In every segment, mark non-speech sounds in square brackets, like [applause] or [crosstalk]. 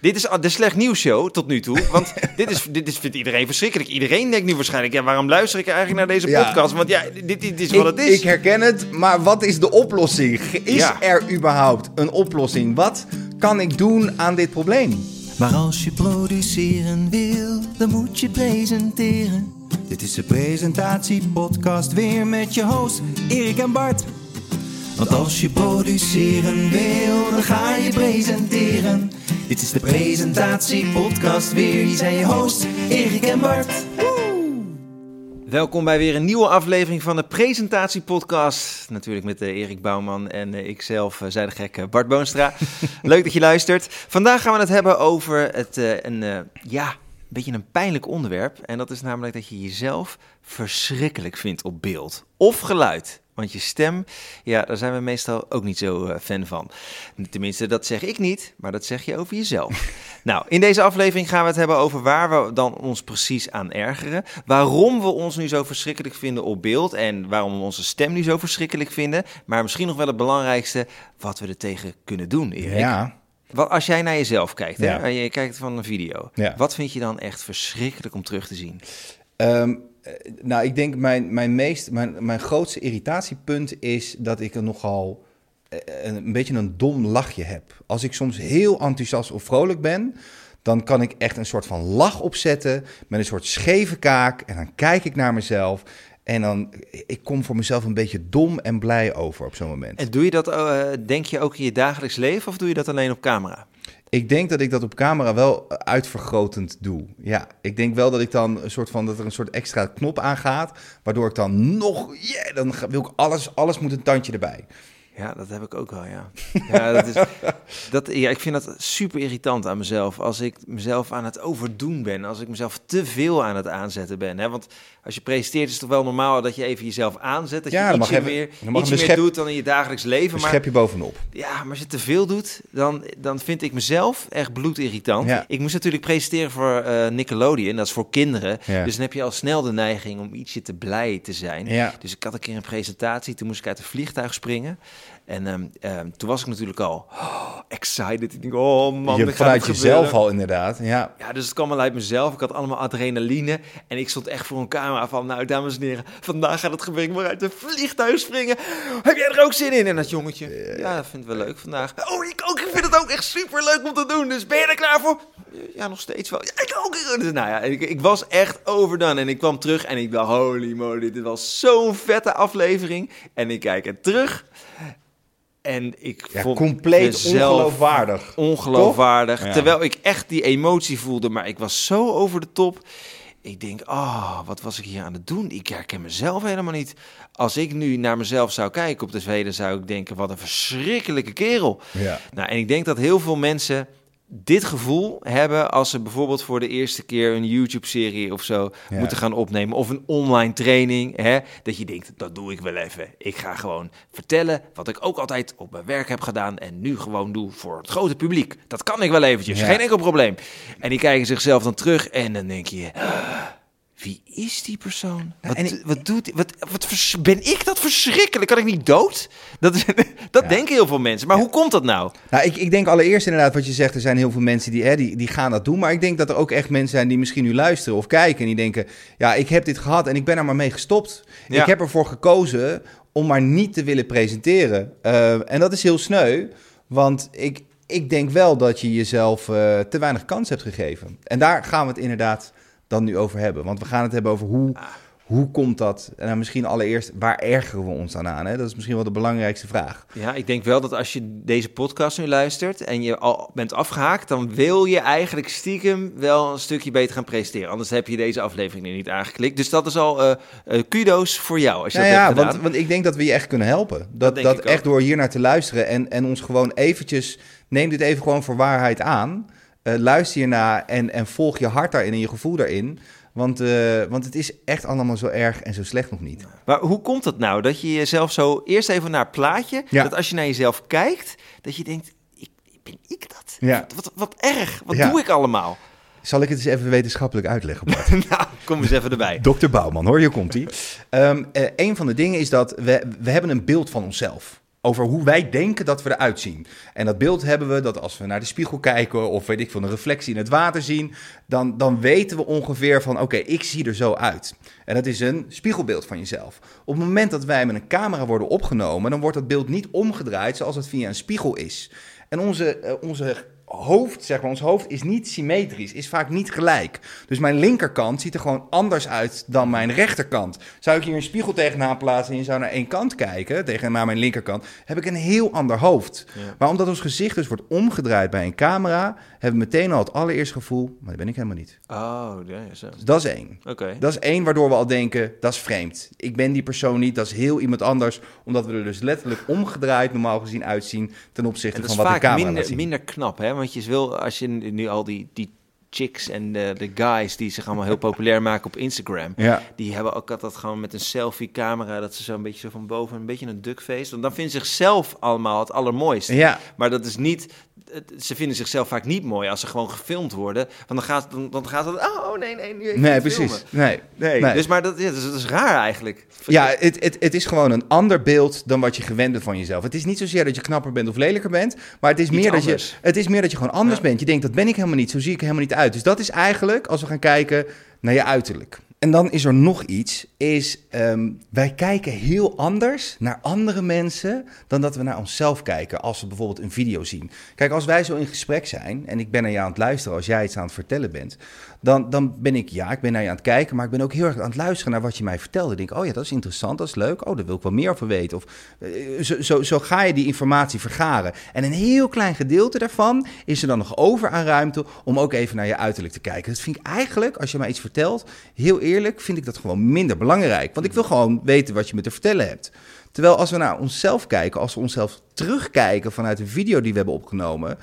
Dit is de slecht nieuws show tot nu toe. Want [laughs] dit, is, dit is, vindt iedereen verschrikkelijk. Iedereen denkt nu waarschijnlijk, ja, waarom luister ik eigenlijk naar deze Ja. podcast? Want ja, dit, dit is wat ik, het is. ik herken het, maar wat is de oplossing? Is Ja. er überhaupt een oplossing? Wat kan ik doen aan dit probleem? Maar als je produceren wil, dan moet je presenteren. Dit is de presentatiepodcast weer met je host Erik en Bart. Want als je produceren wil, dan ga je presenteren. Dit is de presentatiepodcast weer. Hier zijn je host Erik en Bart. Welkom bij weer een nieuwe aflevering van de presentatiepodcast. Natuurlijk met eh, Erik Bouwman en eh, ikzelf, uh, zij de gek, eh, Bart Boonstra. [laughs] Leuk dat je luistert. Vandaag gaan we het hebben over het, eh, een, eh, ja, beetje een pijnlijk onderwerp. En dat is namelijk dat je jezelf verschrikkelijk vindt op beeld of geluid. Want je stem, ja, daar zijn we meestal ook niet zo uh, fan van. Tenminste, dat zeg ik niet, maar dat zeg je over jezelf. [laughs] nou, in deze aflevering gaan we het hebben over waar we dan ons precies aan ergeren. Waarom we ons nu zo verschrikkelijk vinden op beeld. En waarom we onze stem nu zo verschrikkelijk vinden. Maar misschien nog wel het belangrijkste, wat we er tegen kunnen doen, Erik. Ja. Wat, als jij naar jezelf kijkt, hè, Ja. je kijkt van een video. Ja. Wat vind je dan echt verschrikkelijk om terug te zien? Ehm, eh, nou, ik denk mijn, mijn, meest, mijn, mijn grootste irritatiepunt is dat ik er nogal eh, een, een beetje een dom lachje heb. Als ik soms heel enthousiast of vrolijk ben, dan kan ik echt een soort van lach opzetten met een soort scheve kaak. En dan kijk ik naar mezelf en dan, ik kom voor mezelf een beetje dom en blij over op zo'n moment. En doe je dat, eh, denk je ook in je dagelijks leven of doe je dat alleen op camera? Ik denk dat ik dat op camera wel uitvergrotend doe. Ja, ik denk wel dat ik dan een soort van dat er een soort extra knop aangaat, waardoor ik dan nog, yeah, dan wil ik alles, alles moet een tandje erbij. Ja, dat heb ik ook wel, ja. ja, dat is, [laughs] dat, ja ik vind dat super irritant aan mezelf. Als ik mezelf aan het overdoen ben. Als ik mezelf te veel aan het aanzetten ben. Hè? Want als je presenteert is het toch wel normaal dat je even jezelf aanzet. Dat Ja, je ietsje even- meer, mag iets meer schep- doet dan in je dagelijks leven. Maar schepje bovenop. ja, maar als je te veel doet, dan, dan vind ik mezelf echt bloedirritant. Ja. Ik moest natuurlijk presenteren voor eh, Nickelodeon, dat is voor kinderen. Ja. Dus dan heb je al snel de neiging om ietsje te blij te zijn. Ja. Dus ik had een keer een presentatie, toen moest ik uit het vliegtuig springen. En ehm, ehm, toen was ik natuurlijk al oh, excited. Ik denk, oh man, je vanuit het jezelf al inderdaad. Ja. Ja, dus het kwam al uit mezelf. Ik had allemaal adrenaline. En ik stond echt voor een camera van... Nou, dames en heren, vandaag gaat het gebeuren. Ik moet uit een vliegtuig springen. Heb jij er ook zin in? En dat jongetje... Ja, dat vindt we leuk vandaag. Oh, ik ook. Ik vind het ook echt super leuk om te doen. Dus ben je er klaar voor? Ja, nog steeds wel. Ja, ik ook. Dus, nou ja, ik, ik was echt overdone. En ik kwam terug en ik dacht... Holy moly, dit was zo'n vette aflevering. En ik kijk er terug... En ik Ja, vond compleet ongeloofwaardig. ongeloofwaardig. Ja. Terwijl ik echt die emotie voelde, maar ik was zo over de top. Ik denk, ah, wat was ik hier aan het doen? Ik herken mezelf helemaal niet. Als ik nu naar mezelf zou kijken op tv, dan zou ik denken, wat een verschrikkelijke kerel. Ja. Nou, en ik denk dat heel veel mensen dit gevoel hebben als ze bijvoorbeeld voor de eerste keer een YouTube-serie of zo Ja. moeten gaan opnemen. Of een online training. Hè, dat je denkt, dat doe ik wel even. Ik ga gewoon vertellen wat ik ook altijd op mijn werk heb gedaan. En nu gewoon doe voor het grote publiek. Dat kan ik wel eventjes. Ja. Geen enkel probleem. En die kijken zichzelf dan terug en dan denk je... "Ah, Wie is die persoon? Wat, en ik- wat doet? Wat, wat vers- ben ik dat verschrikkelijk? Kan ik niet dood? Dat, [laughs] dat denken heel veel mensen. Maar hoe komt dat nou? Nou, ik, ik denk allereerst inderdaad wat je zegt, er zijn heel veel mensen die, hè, die, die gaan dat doen. Maar ik denk dat er ook echt mensen zijn die misschien nu luisteren of kijken en die denken, ja, ik heb dit gehad en ik ben er maar mee gestopt. Ja. Ik heb ervoor gekozen om maar niet te willen presenteren. Eh, en dat is heel sneu, want ik, ik denk wel dat je jezelf eh, te weinig kans hebt gegeven. En daar gaan we het inderdaad dan nu over hebben. Want we gaan het hebben over hoe, hoe komt dat? En dan misschien allereerst, waar ergeren we ons dan aan? Hè? Dat is misschien wel de belangrijkste vraag. Ja, ik denk wel dat als je deze podcast nu luistert en je al bent afgehaakt, dan wil je eigenlijk stiekem wel een stukje beter gaan presenteren. Anders heb je deze aflevering er niet aangeklikt. Dus dat is al eh eh, kudo's voor jou als je Nou dat ja, hebt want, want ik denk dat we je echt kunnen helpen. Dat, Dat dat, echt door hier naar te luisteren en, en ons gewoon eventjes... Neem dit even gewoon voor waarheid aan. Eh, luister hiernaar en, en volg je hart daarin en je gevoel daarin. Want, eh, want het is echt allemaal zo erg en zo slecht nog niet. Maar hoe komt het nou dat je jezelf zo eerst even naar het plaatje, Ja. dat als je naar jezelf kijkt, dat je denkt, ik, ben ik dat? Ja. Wat, wat, wat erg, wat Ja. doe ik allemaal? Zal ik het eens even wetenschappelijk uitleggen, Bart? [laughs] nou, kom eens even erbij. [laughs] Dokter Bouwman, hoor, hier komt hij. een van de dingen is dat we, we hebben een beeld van onszelf. Over hoe wij denken dat we eruit zien. En dat beeld hebben we dat als we naar de spiegel kijken of weet ik veel, een reflectie in het water zien, dan, dan weten we ongeveer van oké, ik zie er zo uit. En dat is een spiegelbeeld van jezelf. Op het moment dat wij met een camera worden opgenomen, dan wordt dat beeld niet omgedraaid zoals het via een spiegel is. En onze, eh, onze hoofd, zeg maar, ons hoofd is niet symmetrisch, is vaak niet gelijk. Dus mijn linkerkant ziet er gewoon anders uit dan mijn rechterkant. Zou ik hier een spiegel tegenaan plaatsen en je zou naar één kant kijken, tegen naar mijn linkerkant, heb ik een heel ander hoofd. Maar omdat ons gezicht dus wordt omgedraaid bij een camera, hebben we meteen al het allereerste gevoel, maar dat ben ik helemaal niet. Oh, ja, zo. Dus dat is één. Oké. Dat is één waardoor we al denken, dat is vreemd. Ik ben die persoon niet, dat is heel iemand anders. Omdat we er dus letterlijk omgedraaid normaal gezien uitzien ten opzichte van wat de camera laat minder, minder knap, hè? Want je wil, als je nu al die, die chicks en de, de guys die zich allemaal heel populair maken op Instagram, Ja. die hebben ook altijd gewoon met een selfie-camera, dat ze zo een beetje zo van boven, een beetje een duckface. Want dan vinden ze zichzelf allemaal het allermooiste. Ja, Maar dat is niet, het- ze vinden zichzelf vaak niet mooi als ze gewoon gefilmd worden. Want dan gaat, dan, dan gaat het, oh nee, nee, nu even nee, filmen. precies. Nee. Nee, Nee. dus maar dat, ja, dus dat is raar eigenlijk. Ja, het, het, het is gewoon een ander beeld dan wat je gewend bent van jezelf. Het is niet zozeer dat je knapper bent of lelijker bent, maar het is, meer dat je, het is meer dat je gewoon anders Ja. bent. Je denkt, dat ben ik helemaal niet, zo zie ik helemaal niet uit. Dus dat is eigenlijk, als we gaan kijken naar je uiterlijk. En dan is er nog iets, is ehm, wij kijken heel anders naar andere mensen dan dat we naar onszelf kijken als we bijvoorbeeld een video zien. Kijk, als wij zo in gesprek zijn en ik ben naar je aan het luisteren als jij iets aan het vertellen bent, dan, dan ben ik, ja, ik ben naar je aan het kijken, maar ik ben ook heel erg aan het luisteren naar wat je mij vertelde. Ik denk, oh ja, dat is interessant, dat is leuk, oh, daar wil ik wel meer over weten. Of eh, zo, zo, zo ga je die informatie vergaren. En een heel klein gedeelte daarvan is er dan nog over aan ruimte om ook even naar je uiterlijk te kijken. Dat vind ik eigenlijk, als je mij iets vertelt, heel eerlijk, vind ik dat gewoon minder belangrijk. Want ik wil gewoon weten wat je me te vertellen hebt. Terwijl als we naar onszelf kijken, als we onszelf terugkijken vanuit een video die we hebben opgenomen,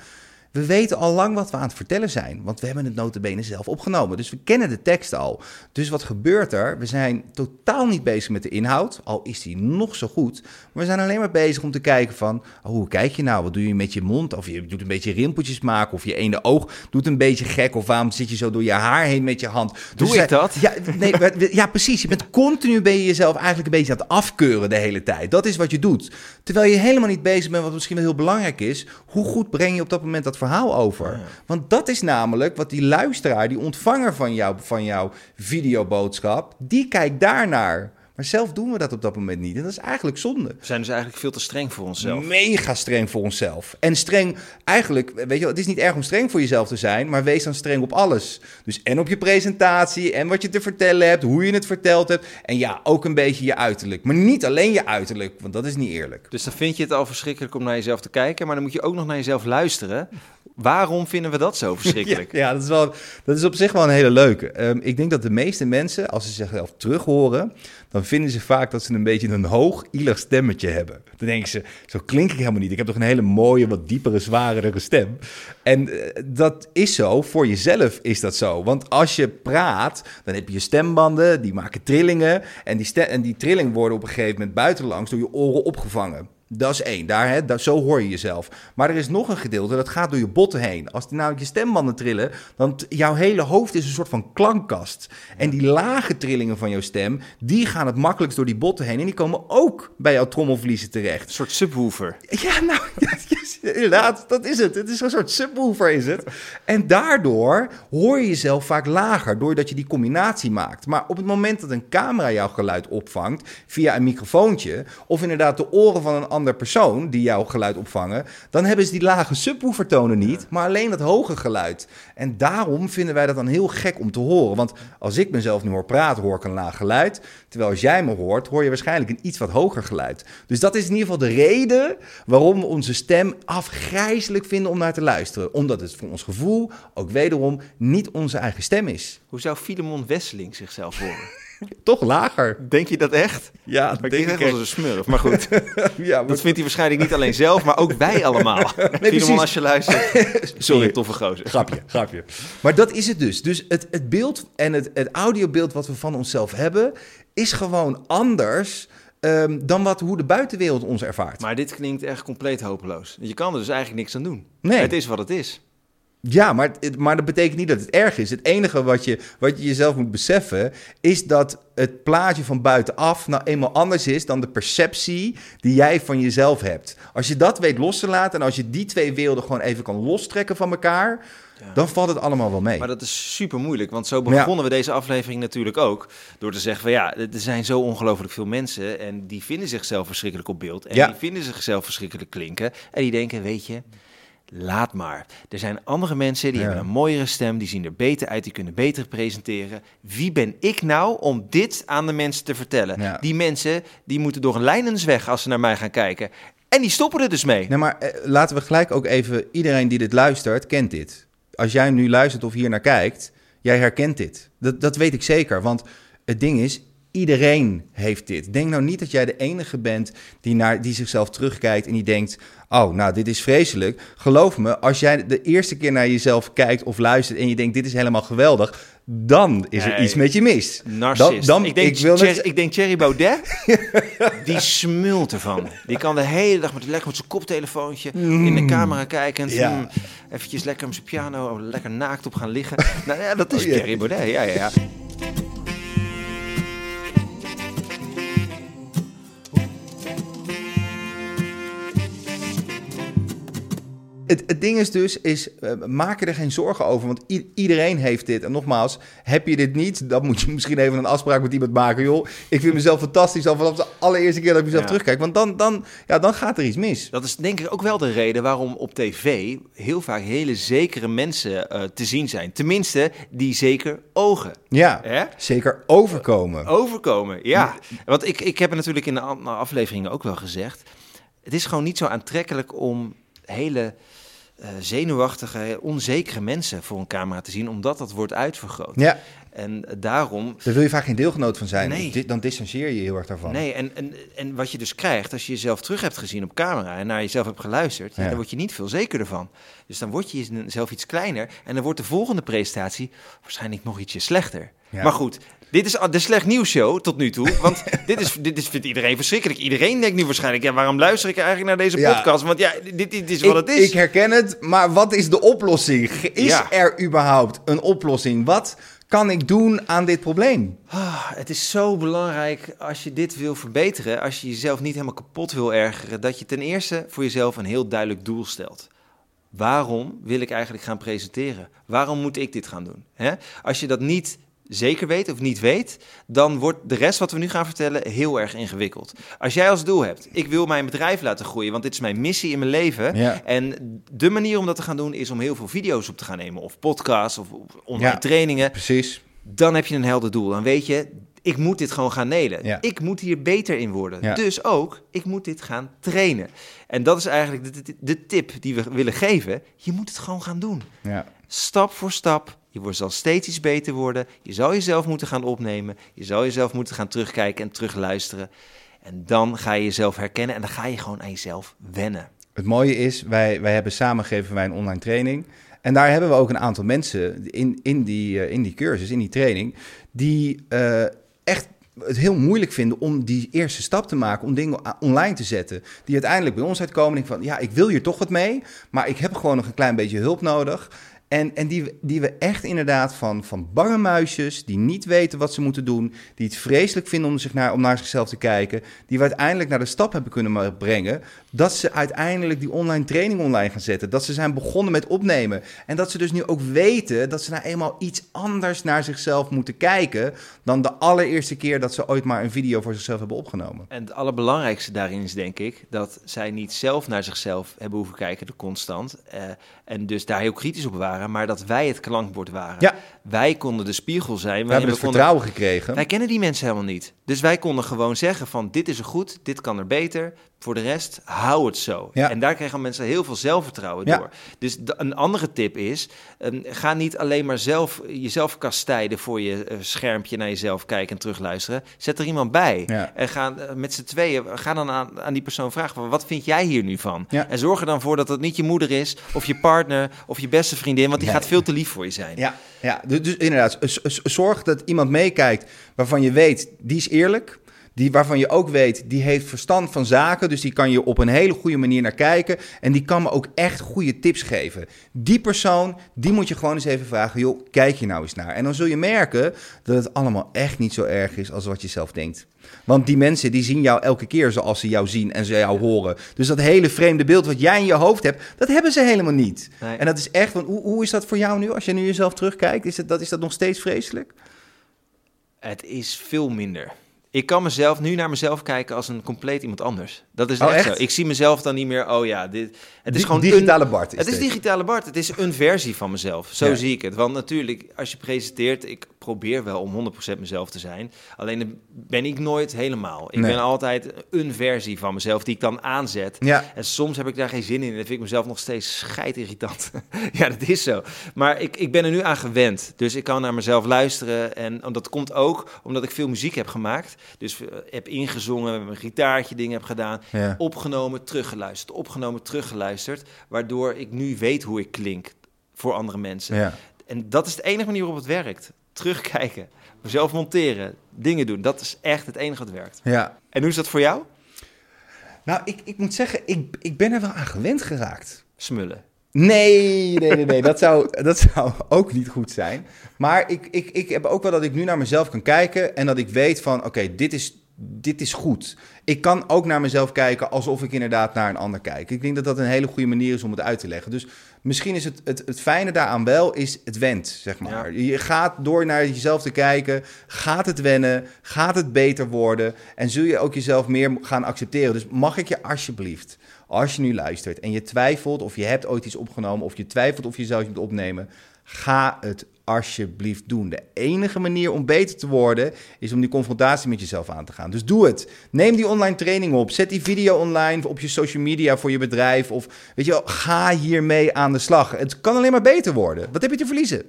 we weten al lang wat we aan het vertellen zijn, want we hebben het notabene zelf opgenomen. Dus we kennen de tekst al. Dus wat gebeurt er? We zijn totaal niet bezig met de inhoud, al is die nog zo goed. Maar we zijn alleen maar bezig om te kijken van, oh, hoe kijk je nou? Wat doe je met je mond? Of je doet een beetje rimpeltjes maken, of je ene oog doet een beetje gek, of waarom zit je zo door je haar heen met je hand? Doe Dus, ik dat? Ja, nee, ja, precies. Je bent continu ben je jezelf eigenlijk een beetje aan het afkeuren de hele tijd. Dat is wat je doet. Terwijl je helemaal niet bezig bent, wat misschien wel heel belangrijk is. Hoe goed breng je op dat moment dat verhaal over? Want dat is namelijk wat die luisteraar, die ontvanger van, jou, van jouw videoboodschap, die kijkt daarnaar. Maar zelf doen we dat op dat moment niet. En dat is eigenlijk zonde. We zijn dus eigenlijk veel te streng voor onszelf. Mega streng voor onszelf. En streng, eigenlijk, weet je wel, het is niet erg om streng voor jezelf te zijn, maar wees dan streng op alles. Dus en op je presentatie, en wat je te vertellen hebt, hoe je het verteld hebt. En ja, ook een beetje je uiterlijk. Maar niet alleen je uiterlijk, want dat is niet eerlijk. Dus dan vind je het al verschrikkelijk om naar jezelf te kijken, maar dan moet je ook nog naar jezelf luisteren. Waarom vinden we dat zo [laughs] verschrikkelijk? Ja, ja, dat, is wel, dat is op zich wel een hele leuke. Ehm, ik denk dat de meeste mensen, als ze zichzelf terug horen, dan vinden ze vaak dat ze een beetje een hoog, ielig stemmetje hebben. Dan denken ze, zo klink ik helemaal niet. Ik heb toch een hele mooie, wat diepere, zwaardere stem. En eh, dat is zo, voor jezelf is dat zo. Want als je praat, dan heb je je stembanden, die maken trillingen. En die, en die trillingen worden op een gegeven moment buitenlangs door je oren opgevangen. Dat is één, daar, hè, daar, zo hoor je jezelf. Maar er is nog een gedeelte, dat gaat door je botten heen. Als die nou je stembanden trillen, dan jouw hele hoofd is een soort van klankkast. En die lage trillingen van jouw stem, die gaan het makkelijkst door die botten heen. En die komen ook bij jouw trommelvliezen terecht. Een soort subwoofer. Ja, nou, [laughs] ja, ja, inderdaad, dat is het. Het is een soort subwoofer, is het. En daardoor hoor je jezelf vaak lager, doordat je die combinatie maakt. Maar op het moment dat een camera jouw geluid opvangt, via een microfoontje, of inderdaad de oren van een ander persoon die jouw geluid opvangen, dan hebben ze die lage subwoofertonen niet, maar alleen dat hoge geluid. En daarom vinden wij dat dan heel gek om te horen. Want als ik mezelf nu hoor praten, hoor ik een laag geluid. Terwijl als jij me hoort, hoor je waarschijnlijk een iets wat hoger geluid. Dus dat is in ieder geval de reden waarom we onze stem afgrijzelijk vinden om naar te luisteren. Omdat het voor ons gevoel ook wederom niet onze eigen stem is. Hoe zou Filemon Wesseling zichzelf horen? [laughs] Toch lager. Denk je dat echt? Ja, Ik denk echt wel eens een smurf, maar goed. [laughs] Ja, Dat vindt hij waarschijnlijk niet alleen zelf, maar ook wij [laughs] allemaal. precies. Filemon, als je luistert. Sorry. Toffe gozer. Grapje, grapje. Maar dat is het dus. Dus het, het beeld en het, het audiobeeld wat we van onszelf hebben, is gewoon anders ehm, dan wat, hoe de buitenwereld ons ervaart. Maar dit klinkt echt compleet hopeloos. Je kan er dus eigenlijk niks aan doen. Nee. Het is wat het is. Ja, maar, maar dat betekent niet dat het erg is. Het enige wat je, wat je jezelf moet beseffen... is dat het plaatje van buitenaf nou eenmaal anders is... dan de perceptie die jij van jezelf hebt. Als je dat weet los te laten... en als je die twee werelden gewoon even kan lostrekken van elkaar... Ja. dan valt het allemaal wel mee. Maar dat is super moeilijk, want zo ja. begonnen we deze aflevering natuurlijk ook. Door te zeggen van ja, er zijn zo ongelooflijk veel mensen en die vinden zichzelf verschrikkelijk op beeld. En Ja. die vinden zichzelf verschrikkelijk klinken. En die denken, weet je, laat maar. Er zijn andere mensen die Ja. hebben een mooiere stem, die zien er beter uit, die kunnen beter presenteren. Wie ben ik nou om dit aan de mensen te vertellen? Ja. Die mensen, die moeten door een lijnensweg als ze naar mij gaan kijken. En die stoppen er dus mee. Nee, maar eh, laten we gelijk ook even... iedereen die dit luistert, kent dit. Als jij nu luistert of hier naar kijkt... jij herkent dit. Dat, dat weet ik zeker, want het ding is... Iedereen heeft dit. Denk nou niet dat jij de enige bent die, naar, die zichzelf terugkijkt en die denkt: Oh, nou, dit is vreselijk. Geloof me, als jij de eerste keer naar jezelf kijkt of luistert en je denkt: Dit is helemaal geweldig, dan is er Nee. iets met je mis. Narcist. Dan- dan- ik, denk, ik wil Thierry, ik denk Thierry Baudet, [laughs] die smult ervan. Die kan de hele dag met, lekker met zijn koptelefoontje in de camera kijkend. Ja. mm, eventjes lekker op zijn piano, lekker naakt op gaan liggen. nou ja, dat is Oh. Thierry Baudet, ja, ja, ja. Het, het ding is dus, is, eh, maak er geen zorgen over, want iedereen heeft dit. En nogmaals, heb je dit niet, dan moet je [laughs] misschien even een afspraak met iemand maken. Joh, ik vind mezelf fantastisch al vanaf de allereerste keer dat ik mezelf Ja. terugkijk. Want dan, dan, ja, dan gaat er iets mis. Dat is denk ik ook wel de reden waarom op tv heel vaak hele zekere mensen eh, te zien zijn. Tenminste, die zeker ogen. Ja, Hè? zeker overkomen. Overkomen, ja. Want ik, ik heb het natuurlijk in de afleveringen ook wel gezegd. Het is gewoon niet zo aantrekkelijk om hele eh, zenuwachtige, onzekere mensen voor een camera te zien, omdat dat wordt uitvergroot. Ja, En daarom. daar wil je vaak geen deelgenoot van zijn. Nee. Di- Dan distancieer je je heel erg daarvan. Nee, en, en, en wat je dus krijgt, als je jezelf terug hebt gezien op camera en naar jezelf hebt geluisterd, ja, dan word je niet veel zekerder van. Dus dan word je jezelf iets kleiner en dan wordt de volgende presentatie waarschijnlijk nog ietsje slechter. Ja. Maar goed, dit is de slecht nieuws show tot nu toe, want [laughs] dit, is, dit is, vindt iedereen verschrikkelijk. Iedereen denkt nu waarschijnlijk, ja, waarom luister ik eigenlijk naar deze Ja. podcast? Want ja, dit, dit is Ik, wat het is. ik herken het, maar wat is de oplossing? Is Ja. er überhaupt een oplossing? Wat kan ik doen aan dit probleem? Ah, het is zo belangrijk als je dit wil verbeteren, als je jezelf niet helemaal kapot wil ergeren, dat je ten eerste voor jezelf een heel duidelijk doel stelt. Waarom wil ik eigenlijk gaan presenteren? Waarom moet ik dit gaan doen? Als je dat niet zeker weet of niet weet, dan wordt de rest wat we nu gaan vertellen heel erg ingewikkeld. Als jij als doel hebt, ik wil mijn bedrijf laten groeien, want dit is mijn missie in mijn leven. Ja. En de manier om dat te gaan doen is om heel veel video's op te gaan nemen, of podcasts, of online Ja. trainingen Precies. dan heb je een helder doel. Dan weet je, ik moet dit gewoon gaan nelen. Ja. Ik moet hier beter in worden. Ja. Dus ook, ik moet dit gaan trainen. En dat is eigenlijk de, de, de tip die we willen geven. Je moet het gewoon gaan doen. Ja. Stap voor stap. Je zal steeds iets beter worden. Je zal jezelf moeten gaan opnemen. Je zal jezelf moeten gaan terugkijken en terugluisteren. En dan ga je jezelf herkennen en dan ga je gewoon aan jezelf wennen. Het mooie is, wij, wij hebben samen geven wij een online training. En daar hebben we ook een aantal mensen in, in, die, eh, in die cursus, in die training, die eh, echt het heel moeilijk vinden om die eerste stap te maken, om dingen online te zetten. Die uiteindelijk bij ons uitkomen en van, ja, ik wil hier toch wat mee, maar ik heb gewoon nog een klein beetje hulp nodig. En, en die, die we echt inderdaad van, van bange muisjes, die niet weten wat ze moeten doen, die het vreselijk vinden om, zich naar, om naar zichzelf te kijken, die we uiteindelijk naar de stap hebben kunnen brengen, dat ze uiteindelijk die online training online gaan zetten. Dat ze zijn begonnen met opnemen. En dat ze dus nu ook weten dat ze nou eenmaal iets anders naar zichzelf moeten kijken dan de allereerste keer dat ze ooit maar een video voor zichzelf hebben opgenomen. En het allerbelangrijkste daarin is denk ik dat zij niet zelf naar zichzelf hebben hoeven kijken, de constant. eh, en dus daar heel kritisch op waren, maar dat wij het klankbord waren. Ja. Wij konden de spiegel zijn. We hebben het konden- vertrouwen gekregen. Wij kennen die mensen helemaal niet. Dus wij konden gewoon zeggen van dit is er goed, dit kan er beter. Voor de rest, hou het zo. Ja. En daar kregen mensen heel veel zelfvertrouwen Ja. door. Dus een andere tip is, ehm, ga niet alleen maar zelf jezelf kastijden voor je eh, schermpje naar jezelf kijken en terugluisteren. Zet er iemand bij. Ja. En ga eh, met z'n tweeën, ga dan aan, aan die persoon vragen, wat vind jij hier nu van? En zorg er dan voor dat het niet je moeder is, of je partner, of je beste vriendin, want die Nee. gaat veel te lief voor je zijn. Ja, ja dus, dus inderdaad, zorg dat iemand meekijkt waarvan je weet, die is eerlijk. Die, waarvan je ook weet, die heeft verstand van zaken. Dus die kan je op een hele goede manier naar kijken. En die kan me ook echt goede tips geven. Die persoon, die moet je gewoon eens even vragen. Joh, kijk je nou eens naar. En dan zul je merken dat het allemaal echt niet zo erg is als wat je zelf denkt. Want die mensen die zien jou elke keer zoals ze jou zien en ze jou horen. Dus dat hele vreemde beeld wat jij in je hoofd hebt, dat hebben ze helemaal niet. Nee. En dat is echt, want hoe, hoe is dat voor jou nu? Als je nu jezelf terugkijkt, is, het, dat, is dat nog steeds vreselijk? Het is veel minder. Ik kan mezelf nu naar mezelf kijken als een compleet iemand anders. Dat is Oh, echt, zo. Ik zie mezelf dan niet meer, oh ja, dit, het is Di- gewoon digitale een, Bart. Is het is digitale Bart. Het is een versie van mezelf. Zo Ja. zie ik het. Want natuurlijk, als je presenteert, ik probeer wel om 100% mezelf te zijn. Alleen dan ben ik nooit helemaal. Ik Nee. ben altijd een versie van mezelf die ik dan aanzet. Ja, En soms heb ik daar geen zin in en vind ik mezelf nog steeds scheidirritant. [laughs] ja, dat is zo. Maar ik, ik ben er nu aan gewend. Dus ik kan naar mezelf luisteren. En dat komt ook omdat ik veel muziek heb gemaakt. Dus eh, heb ingezongen, met mijn gitaartje dingen heb gedaan. ja. Opgenomen, teruggeluisterd. Opgenomen, teruggeluisterd. Waardoor ik nu weet hoe ik klink voor andere mensen. ja. En dat is de enige manier waarop het werkt. Terugkijken, mezelf monteren, dingen doen. Dat is echt het enige wat werkt. ja. En hoe is dat voor jou? Nou, ik, ik moet zeggen, ik, ik ben er wel aan gewend geraakt. Smullen. Nee, nee, nee, nee. Dat, zou, dat zou ook niet goed zijn. Maar ik, ik, ik heb ook wel dat ik nu naar mezelf kan kijken en dat ik weet van, oké, dit, is, dit is goed. Ik kan ook naar mezelf kijken alsof ik inderdaad naar een ander kijk. Ik denk dat dat een hele goede manier is om het uit te leggen. Dus misschien is het, het, het fijne daaraan wel, is het went, zeg maar. Je gaat door naar jezelf te kijken, gaat het wennen, gaat het beter worden en zul je ook jezelf meer gaan accepteren. Dus mag ik je alsjeblieft, als je nu luistert en je twijfelt of je hebt ooit iets opgenomen of je twijfelt of je zelf moet opnemen, ga het alsjeblieft doen. De enige manier om beter te worden is om die confrontatie met jezelf aan te gaan. Dus doe het. Neem die online training op. Zet die video online op je social media voor je bedrijf. Of weet je wel, ga hiermee aan de slag. Het kan alleen maar beter worden. Wat heb je te verliezen?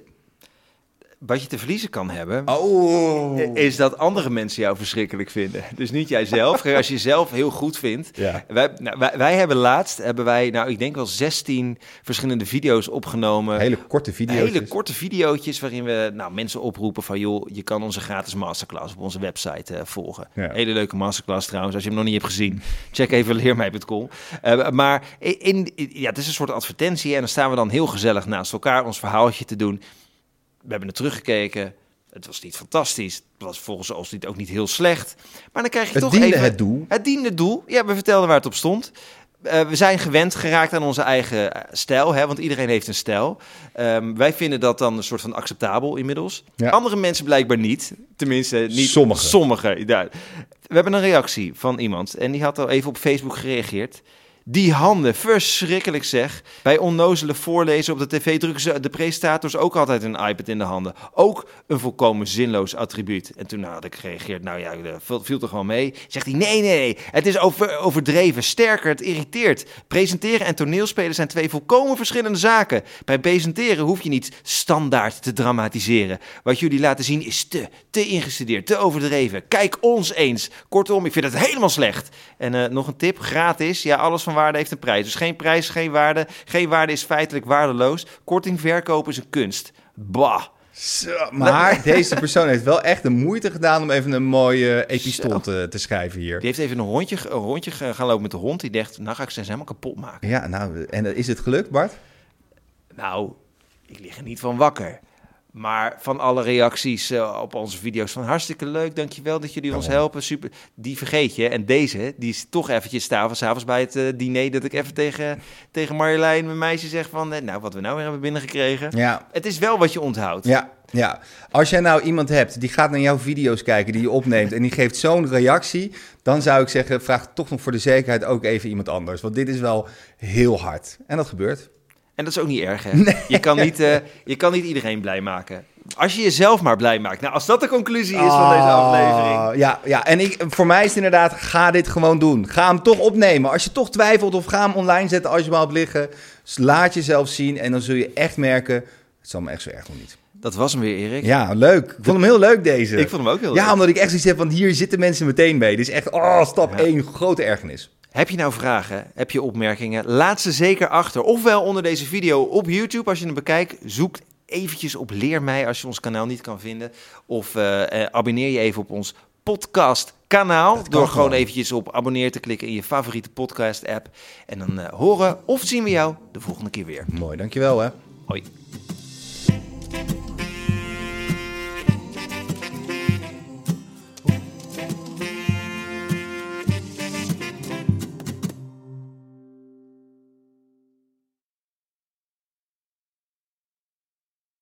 Wat je te verliezen kan hebben, Oh. is dat andere mensen jou verschrikkelijk vinden. Dus niet jijzelf. [laughs] Als je jezelf heel goed vindt. Ja. Wij, nou, wij, wij hebben laatst, hebben wij, nou ik denk wel 16 verschillende video's opgenomen. Hele korte video's. Hele korte videootjes waarin we nou, mensen oproepen van... joh, je kan onze gratis masterclass op onze website eh, volgen. Ja. Hele leuke masterclass trouwens. Als je hem nog niet hebt gezien, check even leermij.com. Eh, maar in, in- ja, het is een soort advertentie... en dan staan we dan heel gezellig naast elkaar ons verhaaltje te doen. We hebben het teruggekeken. Het was niet fantastisch. Het was volgens ons niet, ook niet heel slecht. Maar dan krijg je Het toch diende even... het doel. Het diende het doel. Ja, we vertelden waar het op stond. Eh, we zijn gewend geraakt aan onze eigen eh, stijl, hè, want iedereen heeft een stijl. Ehm, wij vinden dat dan een soort van acceptabel inmiddels. Ja. Andere mensen blijkbaar niet. Tenminste, niet Sommigen. Sommigen, ja. We hebben een reactie van iemand en die had al even op Facebook gereageerd. Die handen, verschrikkelijk zeg. Bij onnozele voorlezen op de tv drukken ze de presentators ook altijd een iPad in de handen. Ook een volkomen zinloos attribuut. En toen had ik gereageerd, nou ja, viel toch wel mee. Zegt hij, nee, nee, nee, het is over, overdreven. Sterker, het irriteert. Presenteren en toneelspelen zijn twee volkomen verschillende zaken. Bij presenteren hoef je niet standaard te dramatiseren. Wat jullie laten zien is te, te ingestudeerd, te overdreven. Kijk ons eens. Kortom, ik vind het helemaal slecht. En eh, nog een tip, gratis. Ja, alles van waarde heeft een prijs. Dus geen prijs, geen waarde. Geen waarde is feitelijk waardeloos. Korting verkopen is een kunst. Bah. Zo, maar [laughs] deze persoon heeft wel echt de moeite gedaan om even een mooie epistool Zo. te, te schrijven hier. Die heeft even een rondje, een rondje gaan lopen met de hond. Die dacht, nou ga ik ze helemaal kapot maken. Ja, nou, en is het gelukt, Bart? Nou, ik lig er niet van wakker. Maar van alle reacties eh, op onze video's van hartstikke leuk, dankjewel dat jullie ons helpen, super. Die vergeet je. En deze, die is toch eventjes s'avonds bij het eh, diner dat ik even tegen, tegen Marjolein, mijn meisje, zeg van, eh, nou wat we nou weer hebben binnengekregen. Ja, Het is wel wat je onthoudt. Ja, ja. Als jij nou iemand hebt die gaat naar jouw video's kijken, die je opneemt en die geeft zo'n reactie, dan zou ik zeggen, vraag toch nog voor de zekerheid ook even iemand anders. Want dit is wel heel hard. En dat gebeurt. En dat is ook niet erg, hè? Je, kan niet, [laughs] eh, je kan niet iedereen blij maken. Als je jezelf maar blij maakt. Nou, als dat de conclusie is van deze Ah, aflevering. Ja, ja, en ik, voor mij is het inderdaad, ga dit gewoon doen. Ga hem toch opnemen. Als je toch twijfelt of ga hem online zetten als je al hebt liggen. Dus laat jezelf zien en dan zul je echt merken, het zal me echt zo erg nog niet. Dat was hem weer, Erik. Ja, leuk. Ik vond hem heel leuk deze. Ik vond hem ook heel Ja, leuk. omdat ik echt zoiets heb van hier zitten mensen meteen mee. Dit is echt, oh, stap Ja. 1, grote ergernis. Heb je nou vragen? Heb je opmerkingen? Laat ze zeker achter. Ofwel onder deze video op YouTube als je hem bekijkt. Zoek eventjes op Leer mij als je ons kanaal niet kan vinden. Of eh, eh, abonneer je even op ons podcast kanaal. Dat kan door gewoon gewoon. eventjes op abonneer te klikken in je favoriete podcast app. En dan eh, horen of zien we jou de volgende keer weer. Mooi, dankjewel hè. Hoi.